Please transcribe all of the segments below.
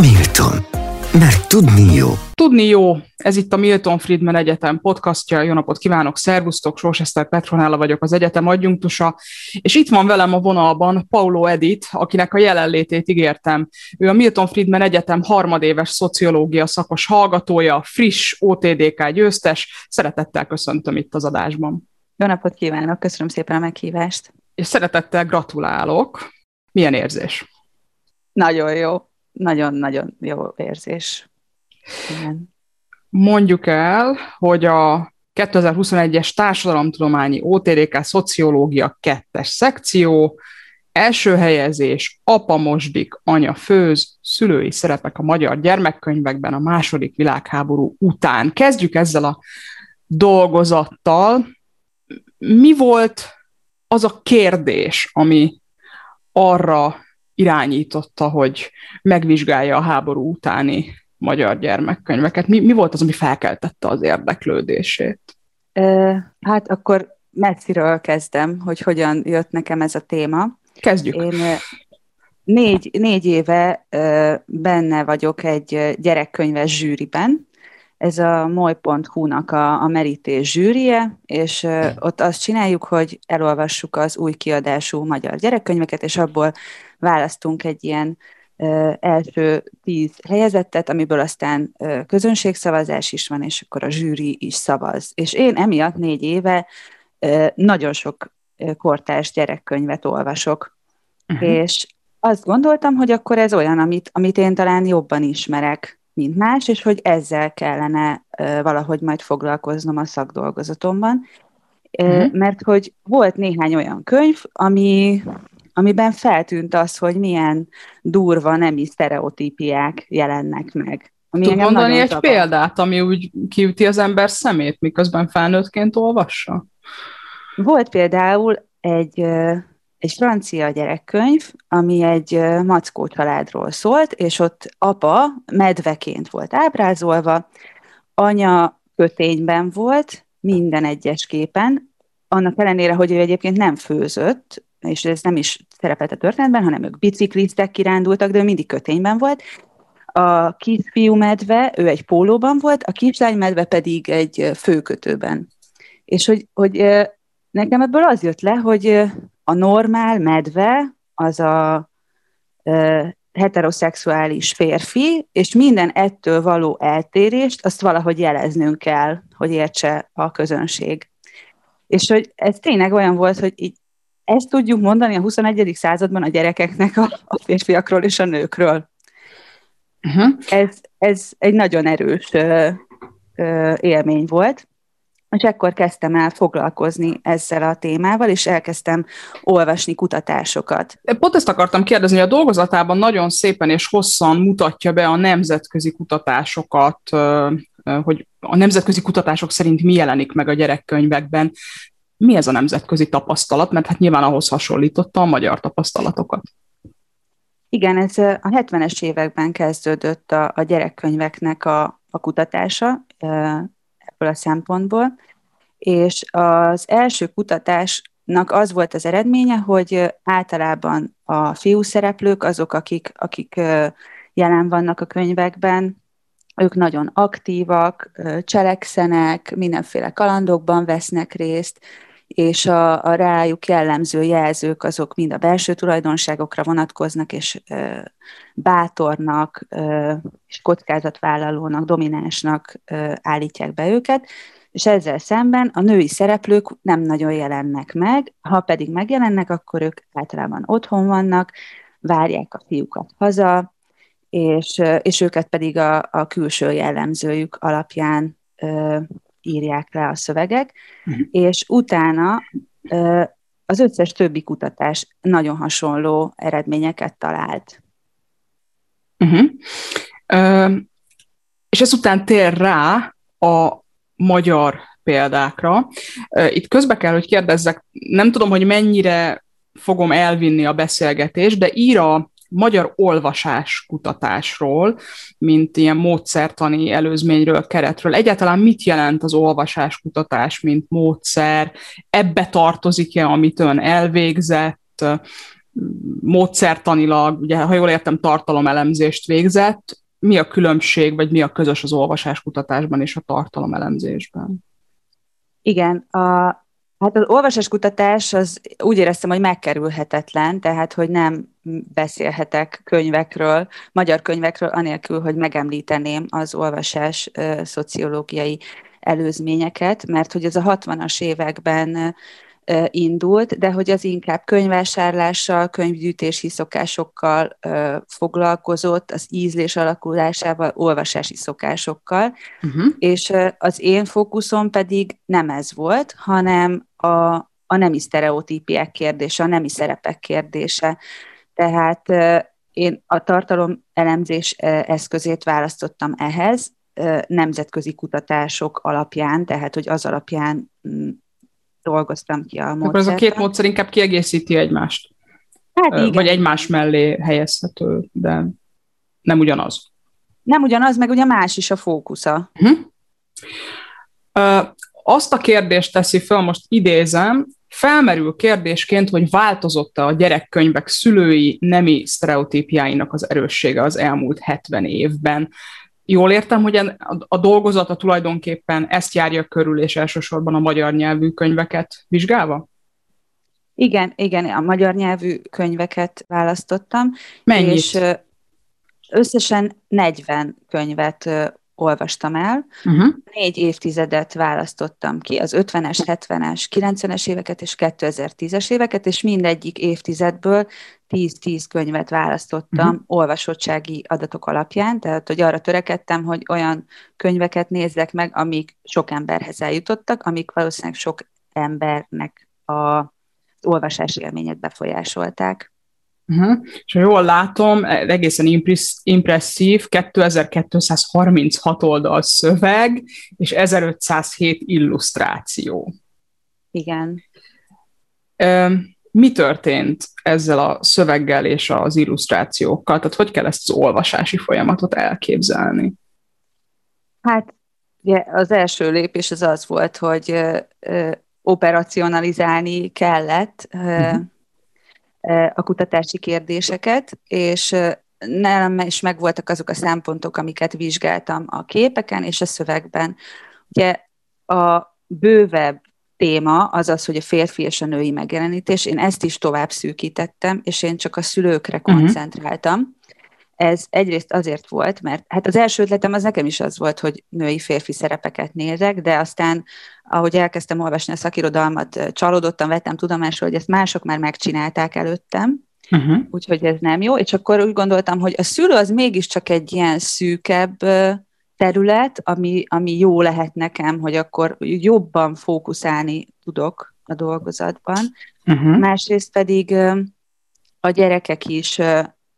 Milton. Mert tudni jó. Tudni jó, ez itt a Milton Friedman Egyetem podcastja. Jó napot kívánok, szervusztok, Sós Eszter Petronála vagyok, az egyetem adjunktusa, és itt van velem a vonalban Paulo Edit, akinek a jelenlétét ígértem. Ő a Milton Friedman Egyetem harmadéves szociológia szakos hallgatója, friss OTDK győztes. Szeretettel köszöntöm itt az adásban. Jó napot kívánok, köszönöm szépen a meghívást. És szeretettel gratulálok. Milyen érzés? Nagyon jó, nagyon-nagyon jó érzés. Igen. Mondjuk el, hogy a 2021-es társadalomtudományi OTDK szociológia kettes szekció, első helyezés, apa mosdik, anya főz, szülői szerepek a magyar gyermekkönyvekben a második világháború után. Kezdjük ezzel a dolgozattal. Mi volt az a kérdés, ami arra irányította, hogy megvizsgálja a háború utáni magyar gyermekkönyveket? Mi, mi volt az, ami felkeltette az érdeklődését? Hát akkor messziről kezdem, hogy hogyan jött nekem ez a téma. Kezdjük. Én négy, négy éve benne vagyok egy gyerekkönyves zsűriben, ez a moly.hu-nak a, a merítés zsűrie, és ott azt csináljuk, hogy elolvassuk az új kiadású magyar gyerekkönyveket, és abból választunk egy ilyen első tíz helyezettet, amiből aztán közönségszavazás is van, és akkor a zsűri is szavaz. És én emiatt négy éve nagyon sok kortárs gyerekkönyvet olvasok, uh-huh. és azt gondoltam, hogy akkor ez olyan, amit, amit én talán jobban ismerek, mint más, és hogy ezzel kellene valahogy majd foglalkoznom a szakdolgozatomban. Uh-huh. Mert hogy volt néhány olyan könyv, ami, amiben feltűnt az, hogy milyen durva nemi sztereotípiák jelennek meg. Ami Tud mondani egy zavar. példát, ami úgy kiüti az ember szemét, miközben felnőttként olvassa? Volt például egy egy francia gyerekkönyv, ami egy mackó családról szólt, és ott apa medveként volt ábrázolva, anya kötényben volt, minden egyes képen, annak ellenére, hogy ő egyébként nem főzött, és ez nem is szerepelt a történetben, hanem ők bicikliztek, kirándultak, de ő mindig kötényben volt. A kisfiú medve, ő egy pólóban volt, a kislány medve pedig egy főkötőben. És hogy, hogy nekem ebből az jött le, hogy a normál medve az a heteroszexuális férfi, és minden ettől való eltérést azt valahogy jeleznünk kell, hogy értse a közönség. És hogy ez tényleg olyan volt, hogy így ezt tudjuk mondani a 21. században a gyerekeknek a, a férfiakról és a nőkről. Uh-huh. Ez, ez egy nagyon erős ö, ö, élmény volt és ekkor kezdtem el foglalkozni ezzel a témával, és elkezdtem olvasni kutatásokat. Pont ezt akartam kérdezni, hogy a dolgozatában nagyon szépen és hosszan mutatja be a nemzetközi kutatásokat, hogy a nemzetközi kutatások szerint mi jelenik meg a gyerekkönyvekben. Mi ez a nemzetközi tapasztalat? Mert hát nyilván ahhoz hasonlította a magyar tapasztalatokat. Igen, ez a 70-es években kezdődött a, a gyerekkönyveknek a, a kutatása ebből a szempontból, és az első kutatásnak az volt az eredménye, hogy általában a fiú szereplők azok, akik, akik jelen vannak a könyvekben, ők nagyon aktívak, cselekszenek, mindenféle kalandokban vesznek részt, és a, a rájuk jellemző jelzők azok mind a belső tulajdonságokra vonatkoznak, és ö, bátornak ö, és kockázatvállalónak, dominánsnak ö, állítják be őket, és ezzel szemben a női szereplők nem nagyon jelennek meg, ha pedig megjelennek, akkor ők általában otthon vannak, várják a fiúkat haza, és, és őket pedig a, a külső jellemzőjük alapján ö, írják le a szövegek, uh-huh. és utána az összes többi kutatás nagyon hasonló eredményeket talált. Uh-huh. Ö, és ezután tér rá a magyar példákra. Itt közbe kell, hogy kérdezzek, nem tudom, hogy mennyire fogom elvinni a beszélgetést, de ír a magyar olvasás kutatásról, mint ilyen módszertani előzményről, keretről. Egyáltalán mit jelent az olvasás kutatás, mint módszer? Ebbe tartozik-e, amit ön elvégzett? módszertanilag, ugye, ha jól értem, tartalomelemzést végzett. Mi a különbség, vagy mi a közös az olvasáskutatásban és a tartalomelemzésben? Igen, a, hát az olvasáskutatás az úgy éreztem, hogy megkerülhetetlen, tehát hogy nem beszélhetek könyvekről, magyar könyvekről, anélkül, hogy megemlíteném az olvasás ö, szociológiai előzményeket, mert hogy az a 60-as években indult, de hogy az inkább könyvásárlással, könyvgyűjtési szokásokkal foglalkozott, az ízlés alakulásával, olvasási szokásokkal, uh-huh. és az én fókuszom pedig nem ez volt, hanem a, a nemi sztereotípiák kérdése, a nemi szerepek kérdése. Tehát én a tartalom elemzés eszközét választottam ehhez, nemzetközi kutatások alapján, tehát hogy az alapján dolgoztam ki a módszert. Akkor ez a két módszer inkább kiegészíti egymást. Hát igen. Vagy egymás mellé helyezhető, de nem ugyanaz. Nem ugyanaz, meg ugye más is a fókusza. Uh-huh. Azt a kérdést teszi fel, most idézem, felmerül kérdésként, hogy változott-e a gyerekkönyvek szülői nemi sztereotípiáinak az erőssége az elmúlt 70 évben. Jól értem, hogy a dolgozata tulajdonképpen ezt járja körül, és elsősorban a magyar nyelvű könyveket vizsgálva? Igen, igen, a magyar nyelvű könyveket választottam. Mennyit? És összesen 40 könyvet olvastam el. Uh-huh. Négy évtizedet választottam ki, az 50-es, 70-es, 90-es éveket és 2010-es éveket, és mindegyik évtizedből 10-10 könyvet választottam uh-huh. olvasottsági adatok alapján, tehát hogy arra törekedtem, hogy olyan könyveket nézzek meg, amik sok emberhez eljutottak, amik valószínűleg sok embernek a, az olvasás élményét befolyásolták. Uh-huh. És ha jól látom, egészen impresszív, 2236 oldal szöveg, és 1507 illusztráció. Igen. Mi történt ezzel a szöveggel és az illusztrációkkal? Tehát hogy kell ezt az olvasási folyamatot elképzelni? Hát ugye, az első lépés az az volt, hogy operacionalizálni kellett uh-huh a kutatási kérdéseket, és nem is megvoltak azok a szempontok, amiket vizsgáltam a képeken és a szövegben. Ugye a bővebb téma az az, hogy a férfi és a női megjelenítés. Én ezt is tovább szűkítettem, és én csak a szülőkre mhm. koncentráltam. Uh-huh. Ez egyrészt azért volt, mert hát az első ötletem az nekem is az volt, hogy női-férfi szerepeket nézek, de aztán, ahogy elkezdtem olvasni a szakirodalmat, csalódottan vettem tudomásról, hogy ezt mások már megcsinálták előttem, uh-huh. úgyhogy ez nem jó, és akkor úgy gondoltam, hogy a szülő az mégiscsak egy ilyen szűkebb terület, ami, ami jó lehet nekem, hogy akkor jobban fókuszálni tudok a dolgozatban. Uh-huh. Másrészt pedig a gyerekek is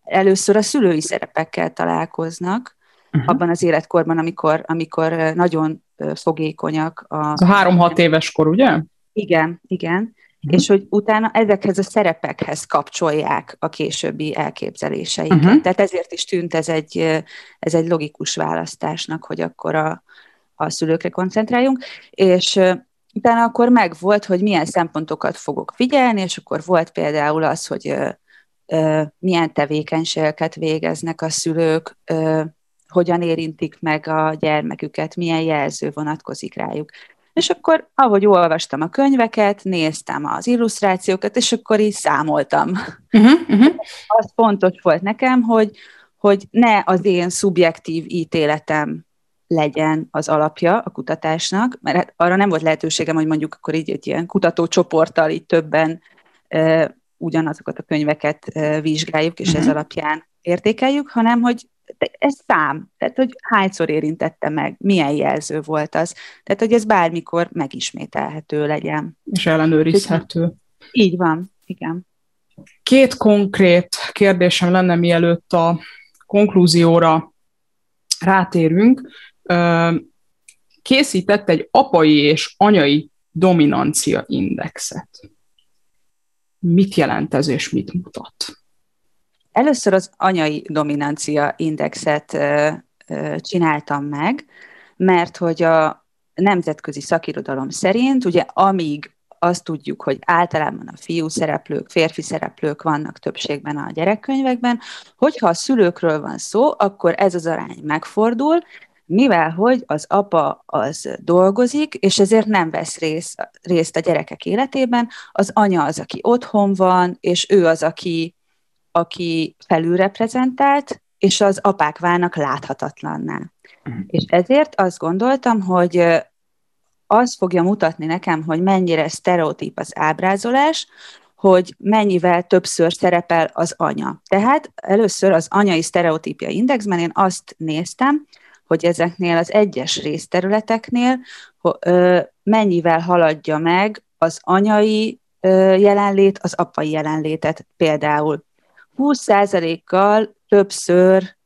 először a szülői szerepekkel találkoznak, uh-huh. abban az életkorban, amikor, amikor nagyon fogékonyak. A, a három-hat éves kor, ugye? Igen, igen. Uh-huh. És hogy utána ezekhez a szerepekhez kapcsolják a későbbi elképzeléseiket. Uh-huh. Tehát ezért is tűnt ez egy, ez egy logikus választásnak, hogy akkor a, a szülőkre koncentráljunk. És utána akkor megvolt, hogy milyen szempontokat fogok figyelni, és akkor volt például az, hogy milyen tevékenységeket végeznek a szülők, hogyan érintik meg a gyermeküket, milyen jelző vonatkozik rájuk. És akkor, ahogy olvastam a könyveket, néztem az illusztrációkat, és akkor így számoltam. Uh-huh, uh-huh. Az fontos volt nekem, hogy, hogy ne az én szubjektív ítéletem legyen az alapja a kutatásnak, mert hát arra nem volt lehetőségem, hogy mondjuk akkor így egy ilyen kutatócsoporttal így többen ugyanazokat a könyveket vizsgáljuk, és ez mhm. alapján értékeljük, hanem hogy ez szám, tehát hogy hányszor érintette meg, milyen jelző volt az, tehát hogy ez bármikor megismételhető legyen. És ellenőrizhető. Így van, igen. Két konkrét kérdésem lenne, mielőtt a konklúzióra rátérünk. Készített egy apai és anyai dominancia indexet. Mit jelent ez, és mit mutat? Először az anyai dominancia indexet csináltam meg, mert hogy a nemzetközi szakirodalom szerint, ugye amíg azt tudjuk, hogy általában a fiú szereplők, férfi szereplők vannak többségben a gyerekkönyvekben. Hogyha a szülőkről van szó, akkor ez az arány megfordul, mivel hogy az apa az dolgozik, és ezért nem vesz részt, részt a gyerekek életében, az anya az, aki otthon van, és ő az, aki, aki felülreprezentált, és az apák válnak láthatatlanná. Uh-huh. És ezért azt gondoltam, hogy az fogja mutatni nekem, hogy mennyire sztereotíp az ábrázolás, hogy mennyivel többször szerepel az anya. Tehát először az anyai sztereotípia indexben én azt néztem, hogy ezeknél az egyes részterületeknél mennyivel haladja meg az anyai jelenlét az apai jelenlétet például. 20%-kal többször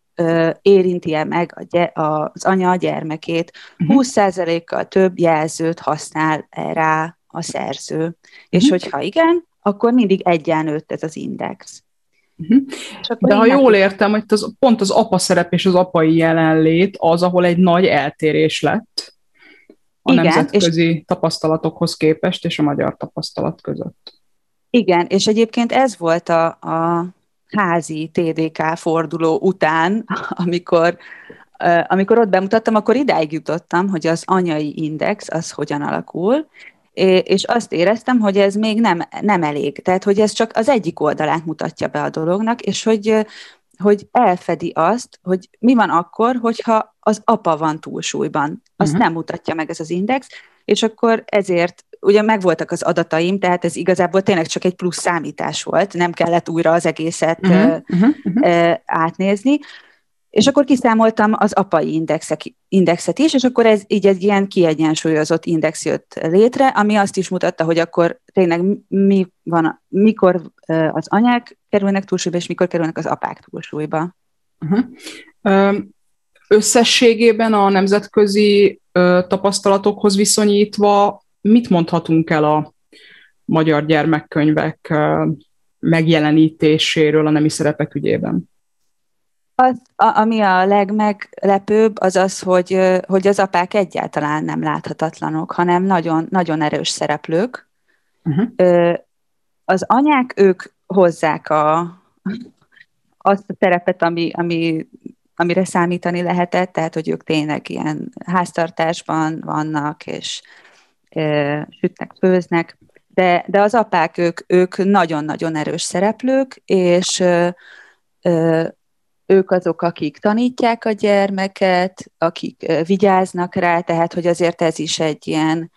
érinti -e meg a gy- az anya a gyermekét, 20%-kal mhm. több jelzőt használ rá a szerző. És hogyha igen, akkor mindig egyenlőtt ez az index. Uh-huh. De ha jól értem, hogy az, pont az apa szerep és az apai jelenlét az, ahol egy nagy eltérés lett a Igen, nemzetközi és... tapasztalatokhoz képest és a magyar tapasztalat között. Igen, és egyébként ez volt a, a házi TDK forduló után, amikor, amikor ott bemutattam, akkor idáig jutottam, hogy az anyai index az hogyan alakul, és azt éreztem, hogy ez még nem, nem elég. Tehát, hogy ez csak az egyik oldalát mutatja be a dolognak, és hogy, hogy elfedi azt, hogy mi van akkor, hogyha az apa van túlsúlyban. Azt uh-huh. nem mutatja meg ez az index, és akkor ezért ugye megvoltak az adataim, tehát ez igazából tényleg csak egy plusz számítás volt, nem kellett újra az egészet uh-huh, uh-huh, uh-huh. átnézni, és akkor kiszámoltam az apai indexek, indexet is, és akkor ez így egy ilyen kiegyensúlyozott index jött létre, ami azt is mutatta, hogy akkor tényleg mi van, mikor az anyák kerülnek túlsúlyba, és mikor kerülnek az apák túlsúlyba. Uh-huh. Összességében a nemzetközi tapasztalatokhoz viszonyítva mit mondhatunk el a magyar gyermekkönyvek megjelenítéséről a nemi szerepek ügyében? Az, a, ami a legmeglepőbb, az az, hogy, hogy az apák egyáltalán nem láthatatlanok, hanem nagyon, nagyon erős szereplők. Uh-huh. Az anyák, ők hozzák a, azt a szerepet, ami, ami, amire számítani lehetett, tehát hogy ők tényleg ilyen háztartásban vannak, és e, sütnek, főznek, de, de az apák, ők, ők nagyon-nagyon erős szereplők, és e, ők azok, akik tanítják a gyermeket, akik vigyáznak rá, tehát hogy azért ez is egy ilyen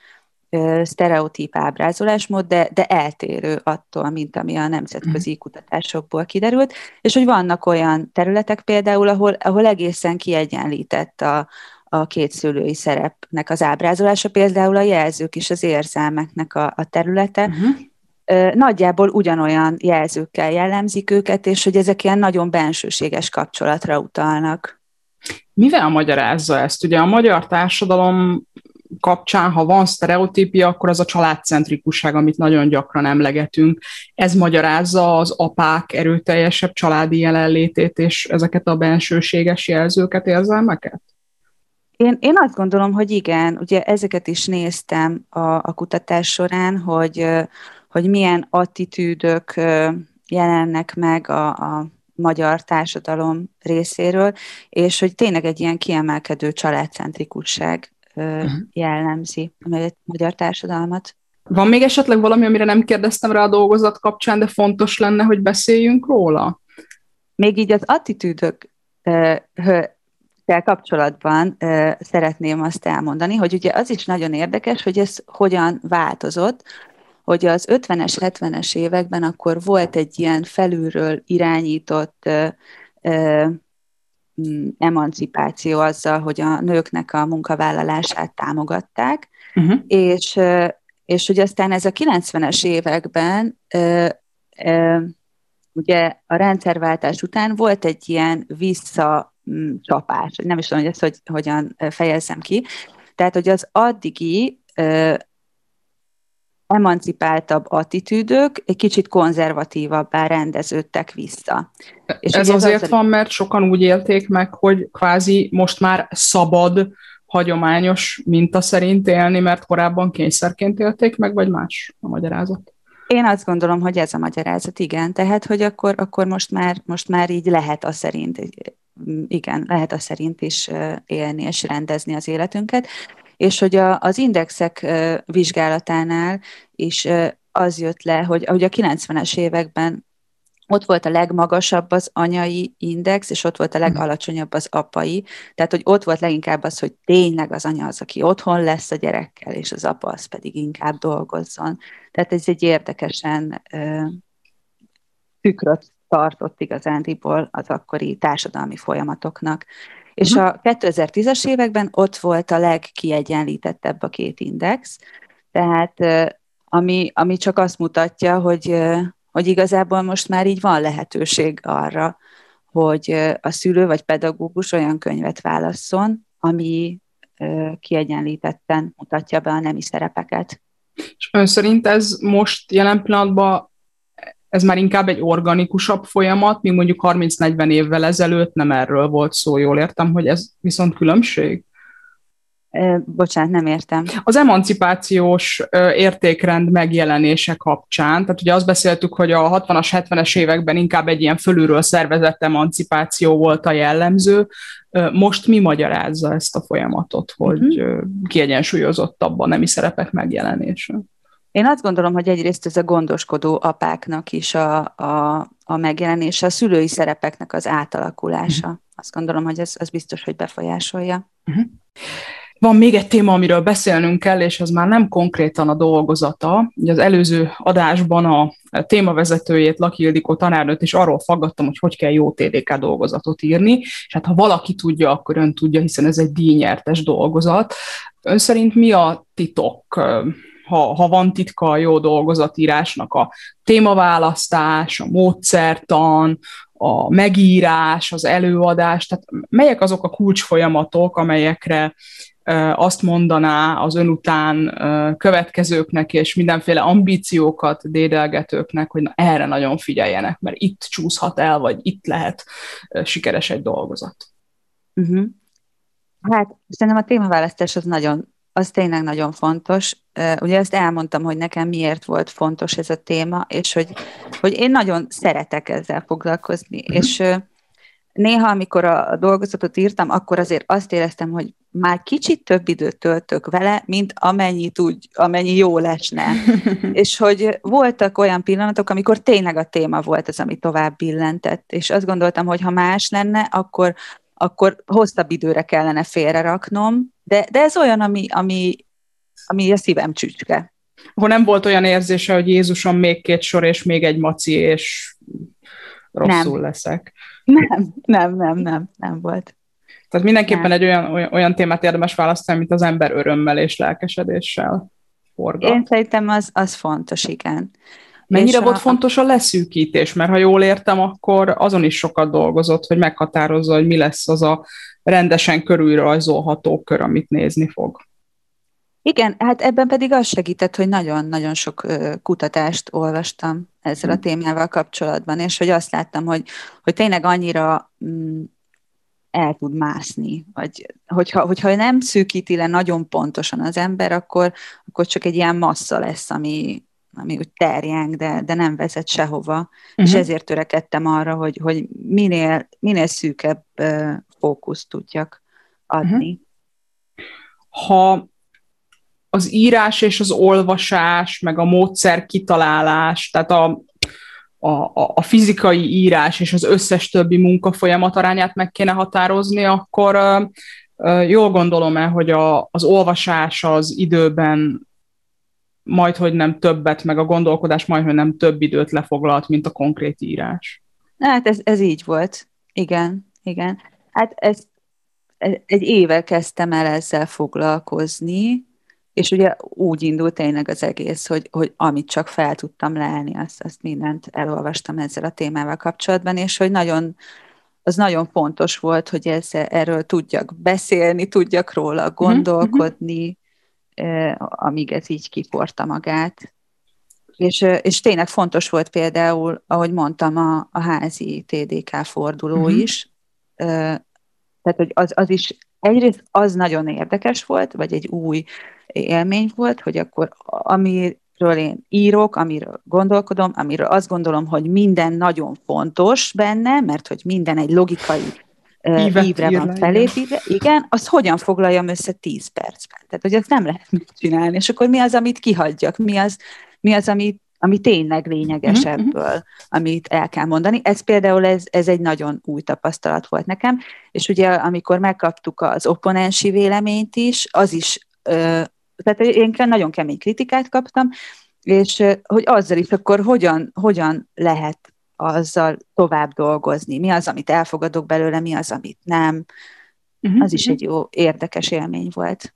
sztereotíp ábrázolásmód, de, de eltérő attól, mint ami a nemzetközi mhm. kutatásokból kiderült, és hogy vannak olyan területek például, ahol, ahol egészen kiegyenlített a, a két szülői szerepnek az ábrázolása, például a jelzők és az érzelmeknek a, a területe, uh-huh nagyjából ugyanolyan jelzőkkel jellemzik őket, és hogy ezek ilyen nagyon bensőséges kapcsolatra utalnak. Mivel magyarázza ezt? Ugye a magyar társadalom kapcsán, ha van sztereotípia, akkor az a családcentrikusság, amit nagyon gyakran emlegetünk. Ez magyarázza az apák erőteljesebb családi jelenlétét és ezeket a bensőséges jelzőket, érzelmeket? Én, én azt gondolom, hogy igen, ugye ezeket is néztem a, a kutatás során, hogy hogy milyen attitűdök jelennek meg a, a magyar társadalom részéről, és hogy tényleg egy ilyen kiemelkedő családcentrikusság uh-huh. jellemzi a magyar társadalmat. Van még esetleg valami, amire nem kérdeztem rá a dolgozat kapcsán, de fontos lenne, hogy beszéljünk róla? Még így az attitűdök kapcsolatban szeretném azt elmondani, hogy ugye az is nagyon érdekes, hogy ez hogyan változott, hogy az 50-es, 70-es években akkor volt egy ilyen felülről irányított mm, emancipáció azzal, hogy a nőknek a munkavállalását támogatták, uh-huh. és, és hogy aztán ez a 90-es években ugye a rendszerváltás után volt egy ilyen visszacsapás, nem is tudom, hogy ezt hogy, hogyan fejezzem ki, tehát, hogy az addigi emancipáltabb attitűdök egy kicsit konzervatívabbá rendeződtek vissza. És Ez azért az... van, mert sokan úgy élték meg, hogy kvázi most már szabad hagyományos minta szerint élni, mert korábban kényszerként élték meg, vagy más a magyarázat? Én azt gondolom, hogy ez a magyarázat, igen. Tehát, hogy akkor, akkor most, már, most már így lehet a szerint, igen, lehet a szerint is élni és rendezni az életünket. És hogy a, az indexek vizsgálatánál is az jött le, hogy, hogy a 90-es években ott volt a legmagasabb az anyai index, és ott volt a legalacsonyabb az apai. Tehát, hogy ott volt leginkább az, hogy tényleg az anya az, aki otthon lesz a gyerekkel, és az apa az pedig inkább dolgozzon. Tehát ez egy érdekesen ö, tükröt tartott igazándiból az akkori társadalmi folyamatoknak. És uh-huh. a 2010-es években ott volt a legkiegyenlítettebb a két index, tehát ami, ami csak azt mutatja, hogy hogy igazából most már így van lehetőség arra, hogy a szülő vagy pedagógus olyan könyvet válasszon, ami kiegyenlítetten mutatja be a nemi szerepeket. És ön szerint ez most jelen pillanatban ez már inkább egy organikusabb folyamat, míg mondjuk 30-40 évvel ezelőtt nem erről volt szó, jól értem, hogy ez viszont különbség? Bocsánat, nem értem. Az emancipációs értékrend megjelenése kapcsán, tehát ugye azt beszéltük, hogy a 60-as, 70-es években inkább egy ilyen fölülről szervezett emancipáció volt a jellemző. Most mi magyarázza ezt a folyamatot, hogy uh-huh. kiegyensúlyozottabb a nemi szerepek megjelenése? Én azt gondolom, hogy egyrészt ez a gondoskodó apáknak is a, a, a megjelenése, a szülői szerepeknek az átalakulása. Uh-huh. Azt gondolom, hogy ez, ez biztos, hogy befolyásolja. Uh-huh. Van még egy téma, amiről beszélnünk kell, és ez már nem konkrétan a dolgozata. Ugye az előző adásban a témavezetőjét, Laki Ildikó tanárnőt is arról faggattam, hogy hogy kell jó TDK dolgozatot írni, és hát ha valaki tudja, akkor ön tudja, hiszen ez egy díjnyertes dolgozat. Ön szerint mi a titok? Ha, ha van titka a jó dolgozatírásnak, a témaválasztás, a módszertan, a megírás, az előadás, tehát melyek azok a kulcsfolyamatok, amelyekre azt mondaná az ön után következőknek és mindenféle ambíciókat dédelgetőknek, hogy na, erre nagyon figyeljenek, mert itt csúszhat el, vagy itt lehet sikeres egy dolgozat. Uh-huh. Hát szerintem a témaválasztás az nagyon, az tényleg nagyon fontos. Ugye ezt elmondtam, hogy nekem miért volt fontos ez a téma, és hogy, hogy én nagyon szeretek ezzel foglalkozni, uh-huh. és néha, amikor a dolgozatot írtam, akkor azért azt éreztem, hogy már kicsit több időt töltök vele, mint amennyi, úgy, amennyi jó lesne. és hogy voltak olyan pillanatok, amikor tényleg a téma volt az, ami tovább billentett, és azt gondoltam, hogy ha más lenne, akkor, akkor hosszabb időre kellene félreraknom, de, de ez olyan, ami, ami, ami a szívem csücske. Akkor nem volt olyan érzése, hogy Jézusom még két sor, és még egy maci, és rosszul nem. leszek. Nem, nem, nem, nem, nem volt. Tehát mindenképpen nem. egy olyan, olyan, olyan témát érdemes választani, mint az ember örömmel és lelkesedéssel forgat. Én szerintem az, az fontos, igen. Mennyire és volt a... fontos a leszűkítés? Mert ha jól értem, akkor azon is sokat dolgozott, hogy meghatározza, hogy mi lesz az a rendesen körülrajzolható kör, amit nézni fog. Igen, hát ebben pedig az segített, hogy nagyon-nagyon sok kutatást olvastam ezzel a hm. témával kapcsolatban, és hogy azt láttam, hogy, hogy tényleg annyira mm, el tud mászni, vagy hogyha, hogyha nem szűkíti le nagyon pontosan az ember, akkor, akkor csak egy ilyen massza lesz, ami, ami úgy terjeng, de, de nem vezet sehova, uh-huh. és mhm. ezért törekedtem arra, hogy, hogy minél, minél szűkebb uh, fókuszt tudjak adni. Uh-huh. Ha az írás és az olvasás, meg a módszer kitalálás, tehát a, a, a fizikai írás és az összes többi munkafolyamat arányát meg kéne határozni, akkor jól gondolom-e, hogy a, az olvasás az időben majd, hogy nem többet, meg a gondolkodás majd, hogy nem több időt lefoglalt, mint a konkrét írás. Hát ez, ez így volt. Igen, igen. Hát ez, egy éve kezdtem el ezzel foglalkozni, és ugye úgy indult tényleg az egész, hogy, hogy amit csak fel tudtam lelni, azt, azt mindent elolvastam ezzel a témával kapcsolatban, és hogy nagyon, az nagyon fontos volt, hogy ez, erről tudjak beszélni, tudjak róla mhm, gondolkodni, mm-hmm. amíg ez így kiporta magát. És, és tényleg fontos volt például, ahogy mondtam, a, a házi TDK forduló mm-hmm. is, tehát hogy az, az is egyrészt az nagyon érdekes volt, vagy egy új élmény volt, hogy akkor amiről én írok, amiről gondolkodom, amiről azt gondolom, hogy minden nagyon fontos benne, mert hogy minden egy logikai Ívet ívre van felépítve, igen, az hogyan foglaljam össze 10 percben? Tehát, hogy ezt nem lehet megcsinálni, és akkor mi az, amit kihagyjak, mi az, mi az amit ami tényleg lényeges uh-huh. ebből, amit el kell mondani. Ez például ez, ez egy nagyon új tapasztalat volt nekem, és ugye amikor megkaptuk az opponensi véleményt is, az is, tehát én nagyon kemény kritikát kaptam, és hogy azzal is akkor hogyan, hogyan lehet azzal tovább dolgozni, mi az, amit elfogadok belőle, mi az, amit nem. Uh-huh. Az is egy jó, érdekes élmény volt.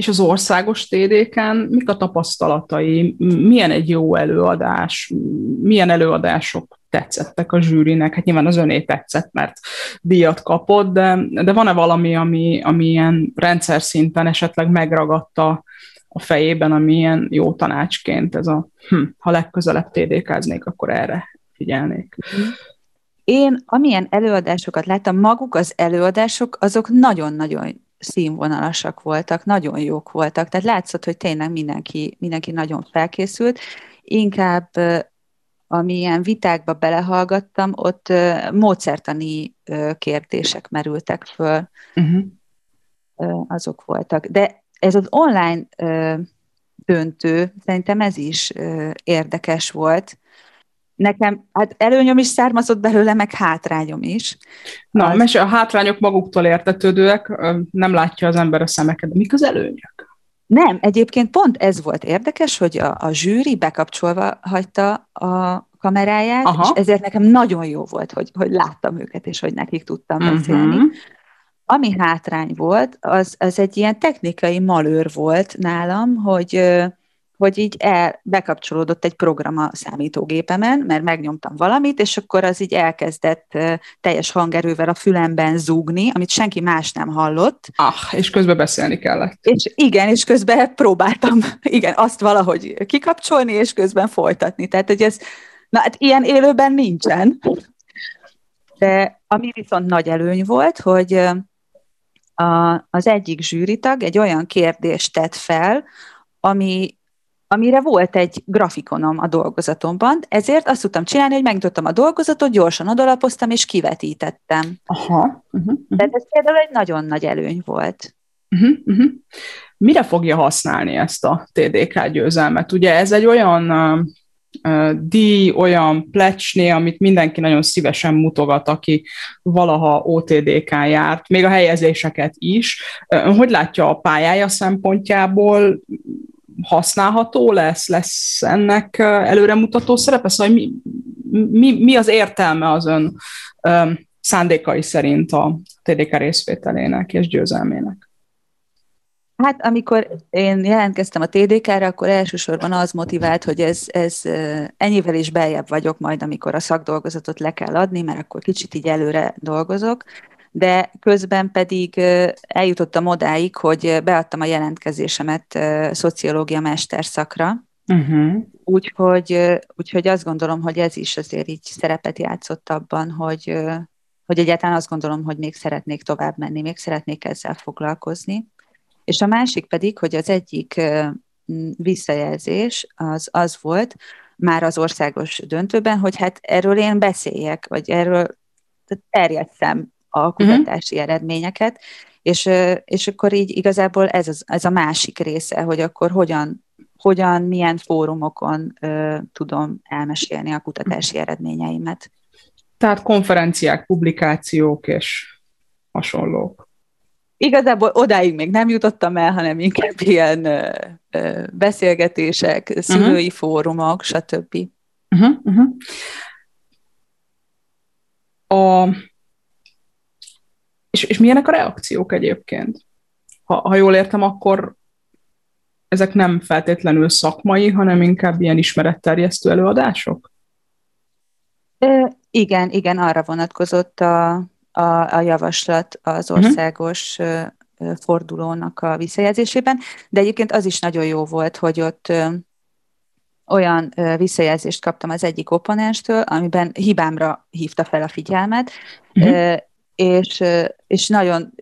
És az országos TD-ken mik a tapasztalatai? Milyen egy jó előadás? Milyen előadások tetszettek a zsűrinek? Hát nyilván az öné tetszett, mert díjat kapott, de, de van-e valami, ami, ami ilyen rendszer szinten esetleg megragadta a fejében, ami ilyen jó tanácsként ez a, hm, ha legközelebb TD-káznék, akkor erre figyelnék. Én amilyen előadásokat láttam, maguk az előadások, azok nagyon-nagyon színvonalasak voltak, nagyon jók voltak, tehát látszott, hogy tényleg mindenki, mindenki nagyon felkészült. Inkább amilyen vitákba belehallgattam, ott módszertani kérdések merültek föl, uh-huh. azok voltak. De ez az online döntő, szerintem ez is érdekes volt, nekem hát előnyöm is származott belőle, meg hátrányom is. Na, az... mese, a hátrányok maguktól értetődőek, nem látja az ember a szemeket, mik az előnyök? Nem, egyébként pont ez volt érdekes, hogy a, a zsűri bekapcsolva hagyta a kameráját, Aha. és ezért nekem nagyon jó volt, hogy, hogy láttam őket, és hogy nekik tudtam uh-huh. beszélni. Ami hátrány volt, az, az egy ilyen technikai malőr volt nálam, hogy hogy így el, bekapcsolódott egy program a számítógépemen, mert megnyomtam valamit, és akkor az így elkezdett teljes hangerővel a fülemben zúgni, amit senki más nem hallott. Ah, és közben beszélni kellett. És igen, és közben próbáltam, igen, azt valahogy kikapcsolni, és közben folytatni. Tehát, hogy ez, na hát ilyen élőben nincsen. De ami viszont nagy előny volt, hogy a, az egyik zsűritag egy olyan kérdést tett fel, ami amire volt egy grafikonom a dolgozatomban, ezért azt tudtam csinálni, hogy megnyitottam a dolgozatot, gyorsan odalapoztam, és kivetítettem. Aha. Uh-huh, uh-huh. Tehát ez például egy nagyon nagy előny volt. Uh-huh, uh-huh. Mire fogja használni ezt a TDK győzelmet? Ugye ez egy olyan uh, díj, olyan plecsné, amit mindenki nagyon szívesen mutogat, aki valaha OTDK járt, még a helyezéseket is. Uh, hogy látja a pályája szempontjából? Használható lesz, lesz ennek előremutató szerepe? Szóval mi, mi, mi az értelme az ön szándékai szerint a TDK részvételének és győzelmének? Hát amikor én jelentkeztem a TDK-re, akkor elsősorban az motivált, hogy ez, ez ennyivel is beljebb vagyok majd, amikor a szakdolgozatot le kell adni, mert akkor kicsit így előre dolgozok, de közben pedig eljutottam odáig, hogy beadtam a jelentkezésemet szociológia mesterszakra, uh-huh. úgyhogy, úgyhogy azt gondolom, hogy ez is azért így szerepet játszott abban, hogy, hogy egyáltalán azt gondolom, hogy még szeretnék tovább menni, még szeretnék ezzel foglalkozni. És a másik pedig, hogy az egyik visszajelzés az az volt, már az országos döntőben, hogy hát erről én beszéljek, vagy erről terjesszem a mhm. kutatási uh-huh. eredményeket, és, és akkor így igazából ez, az, ez a másik része, hogy akkor hogyan, hogyan milyen fórumokon uh, tudom elmesélni a kutatási eredményeimet. Tehát konferenciák, publikációk és hasonlók. Igazából odáig még nem jutottam el, hanem inkább ilyen ö, ö, beszélgetések, szülői uh-huh. fórumok, stb. Uh-huh, uh-huh. A és, és milyenek a reakciók egyébként? Ha, ha jól értem, akkor ezek nem feltétlenül szakmai, hanem inkább ilyen ismeretterjesztő előadások? E, igen, igen, arra vonatkozott a, a, a javaslat az mhm. országos uh-huh. fordulónak a visszajelzésében, de egyébként az is nagyon jó volt, hogy ott olyan visszajelzést kaptam az egyik opponenstől, amiben hibámra hívta fel a figyelmet, uh-huh és, és nagyon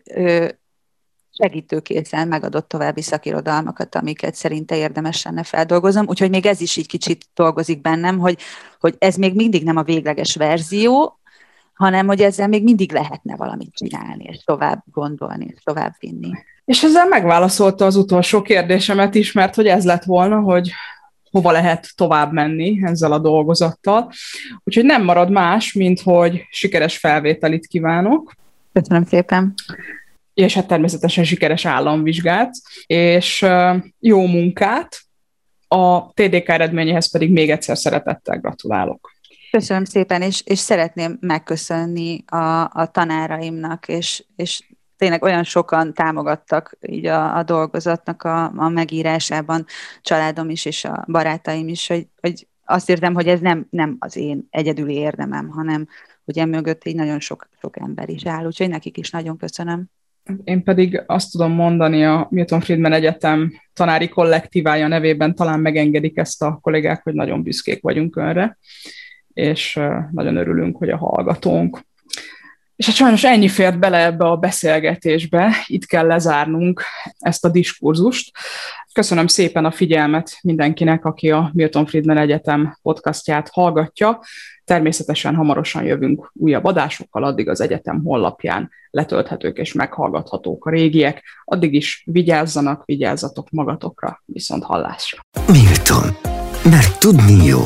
segítőkészen megadott további szakirodalmakat, amiket szerinte érdemes lenne feldolgozom. Úgyhogy még ez is így kicsit dolgozik bennem, hogy, hogy ez még mindig nem a végleges verzió, hanem hogy ezzel még mindig lehetne valamit csinálni, és tovább gondolni, és tovább vinni. És ezzel megválaszolta az utolsó kérdésemet is, mert hogy ez lett volna, hogy hova lehet tovább menni ezzel a dolgozattal. Úgyhogy nem marad más, mint hogy sikeres felvételit kívánok. Köszönöm szépen. És hát természetesen sikeres államvizsgát, és jó munkát. A TDK eredményéhez pedig még egyszer szeretettel gratulálok. Köszönöm szépen, és, és szeretném megköszönni a, a tanáraimnak, és, és tényleg olyan sokan támogattak így a, a dolgozatnak a, a megírásában, családom is, és a barátaim is, hogy, hogy azt érzem, hogy ez nem, nem az én egyedüli érdemem, hanem hogy emögött így nagyon sok, sok ember is áll, úgyhogy nekik is nagyon köszönöm. Én pedig azt tudom mondani a Milton Friedman Egyetem tanári kollektívája nevében, talán megengedik ezt a kollégák, hogy nagyon büszkék vagyunk önre, és nagyon örülünk, hogy a hallgatónk és hát sajnos ennyi fért bele ebbe a beszélgetésbe, itt kell lezárnunk ezt a diskurzust. Köszönöm szépen a figyelmet mindenkinek, aki a Milton Friedman Egyetem podcastját hallgatja. Természetesen hamarosan jövünk újabb adásokkal, addig az egyetem honlapján letölthetők és meghallgathatók a régiek. Addig is vigyázzanak, vigyázzatok magatokra, viszont hallásra. Milton. Mert tudni jó.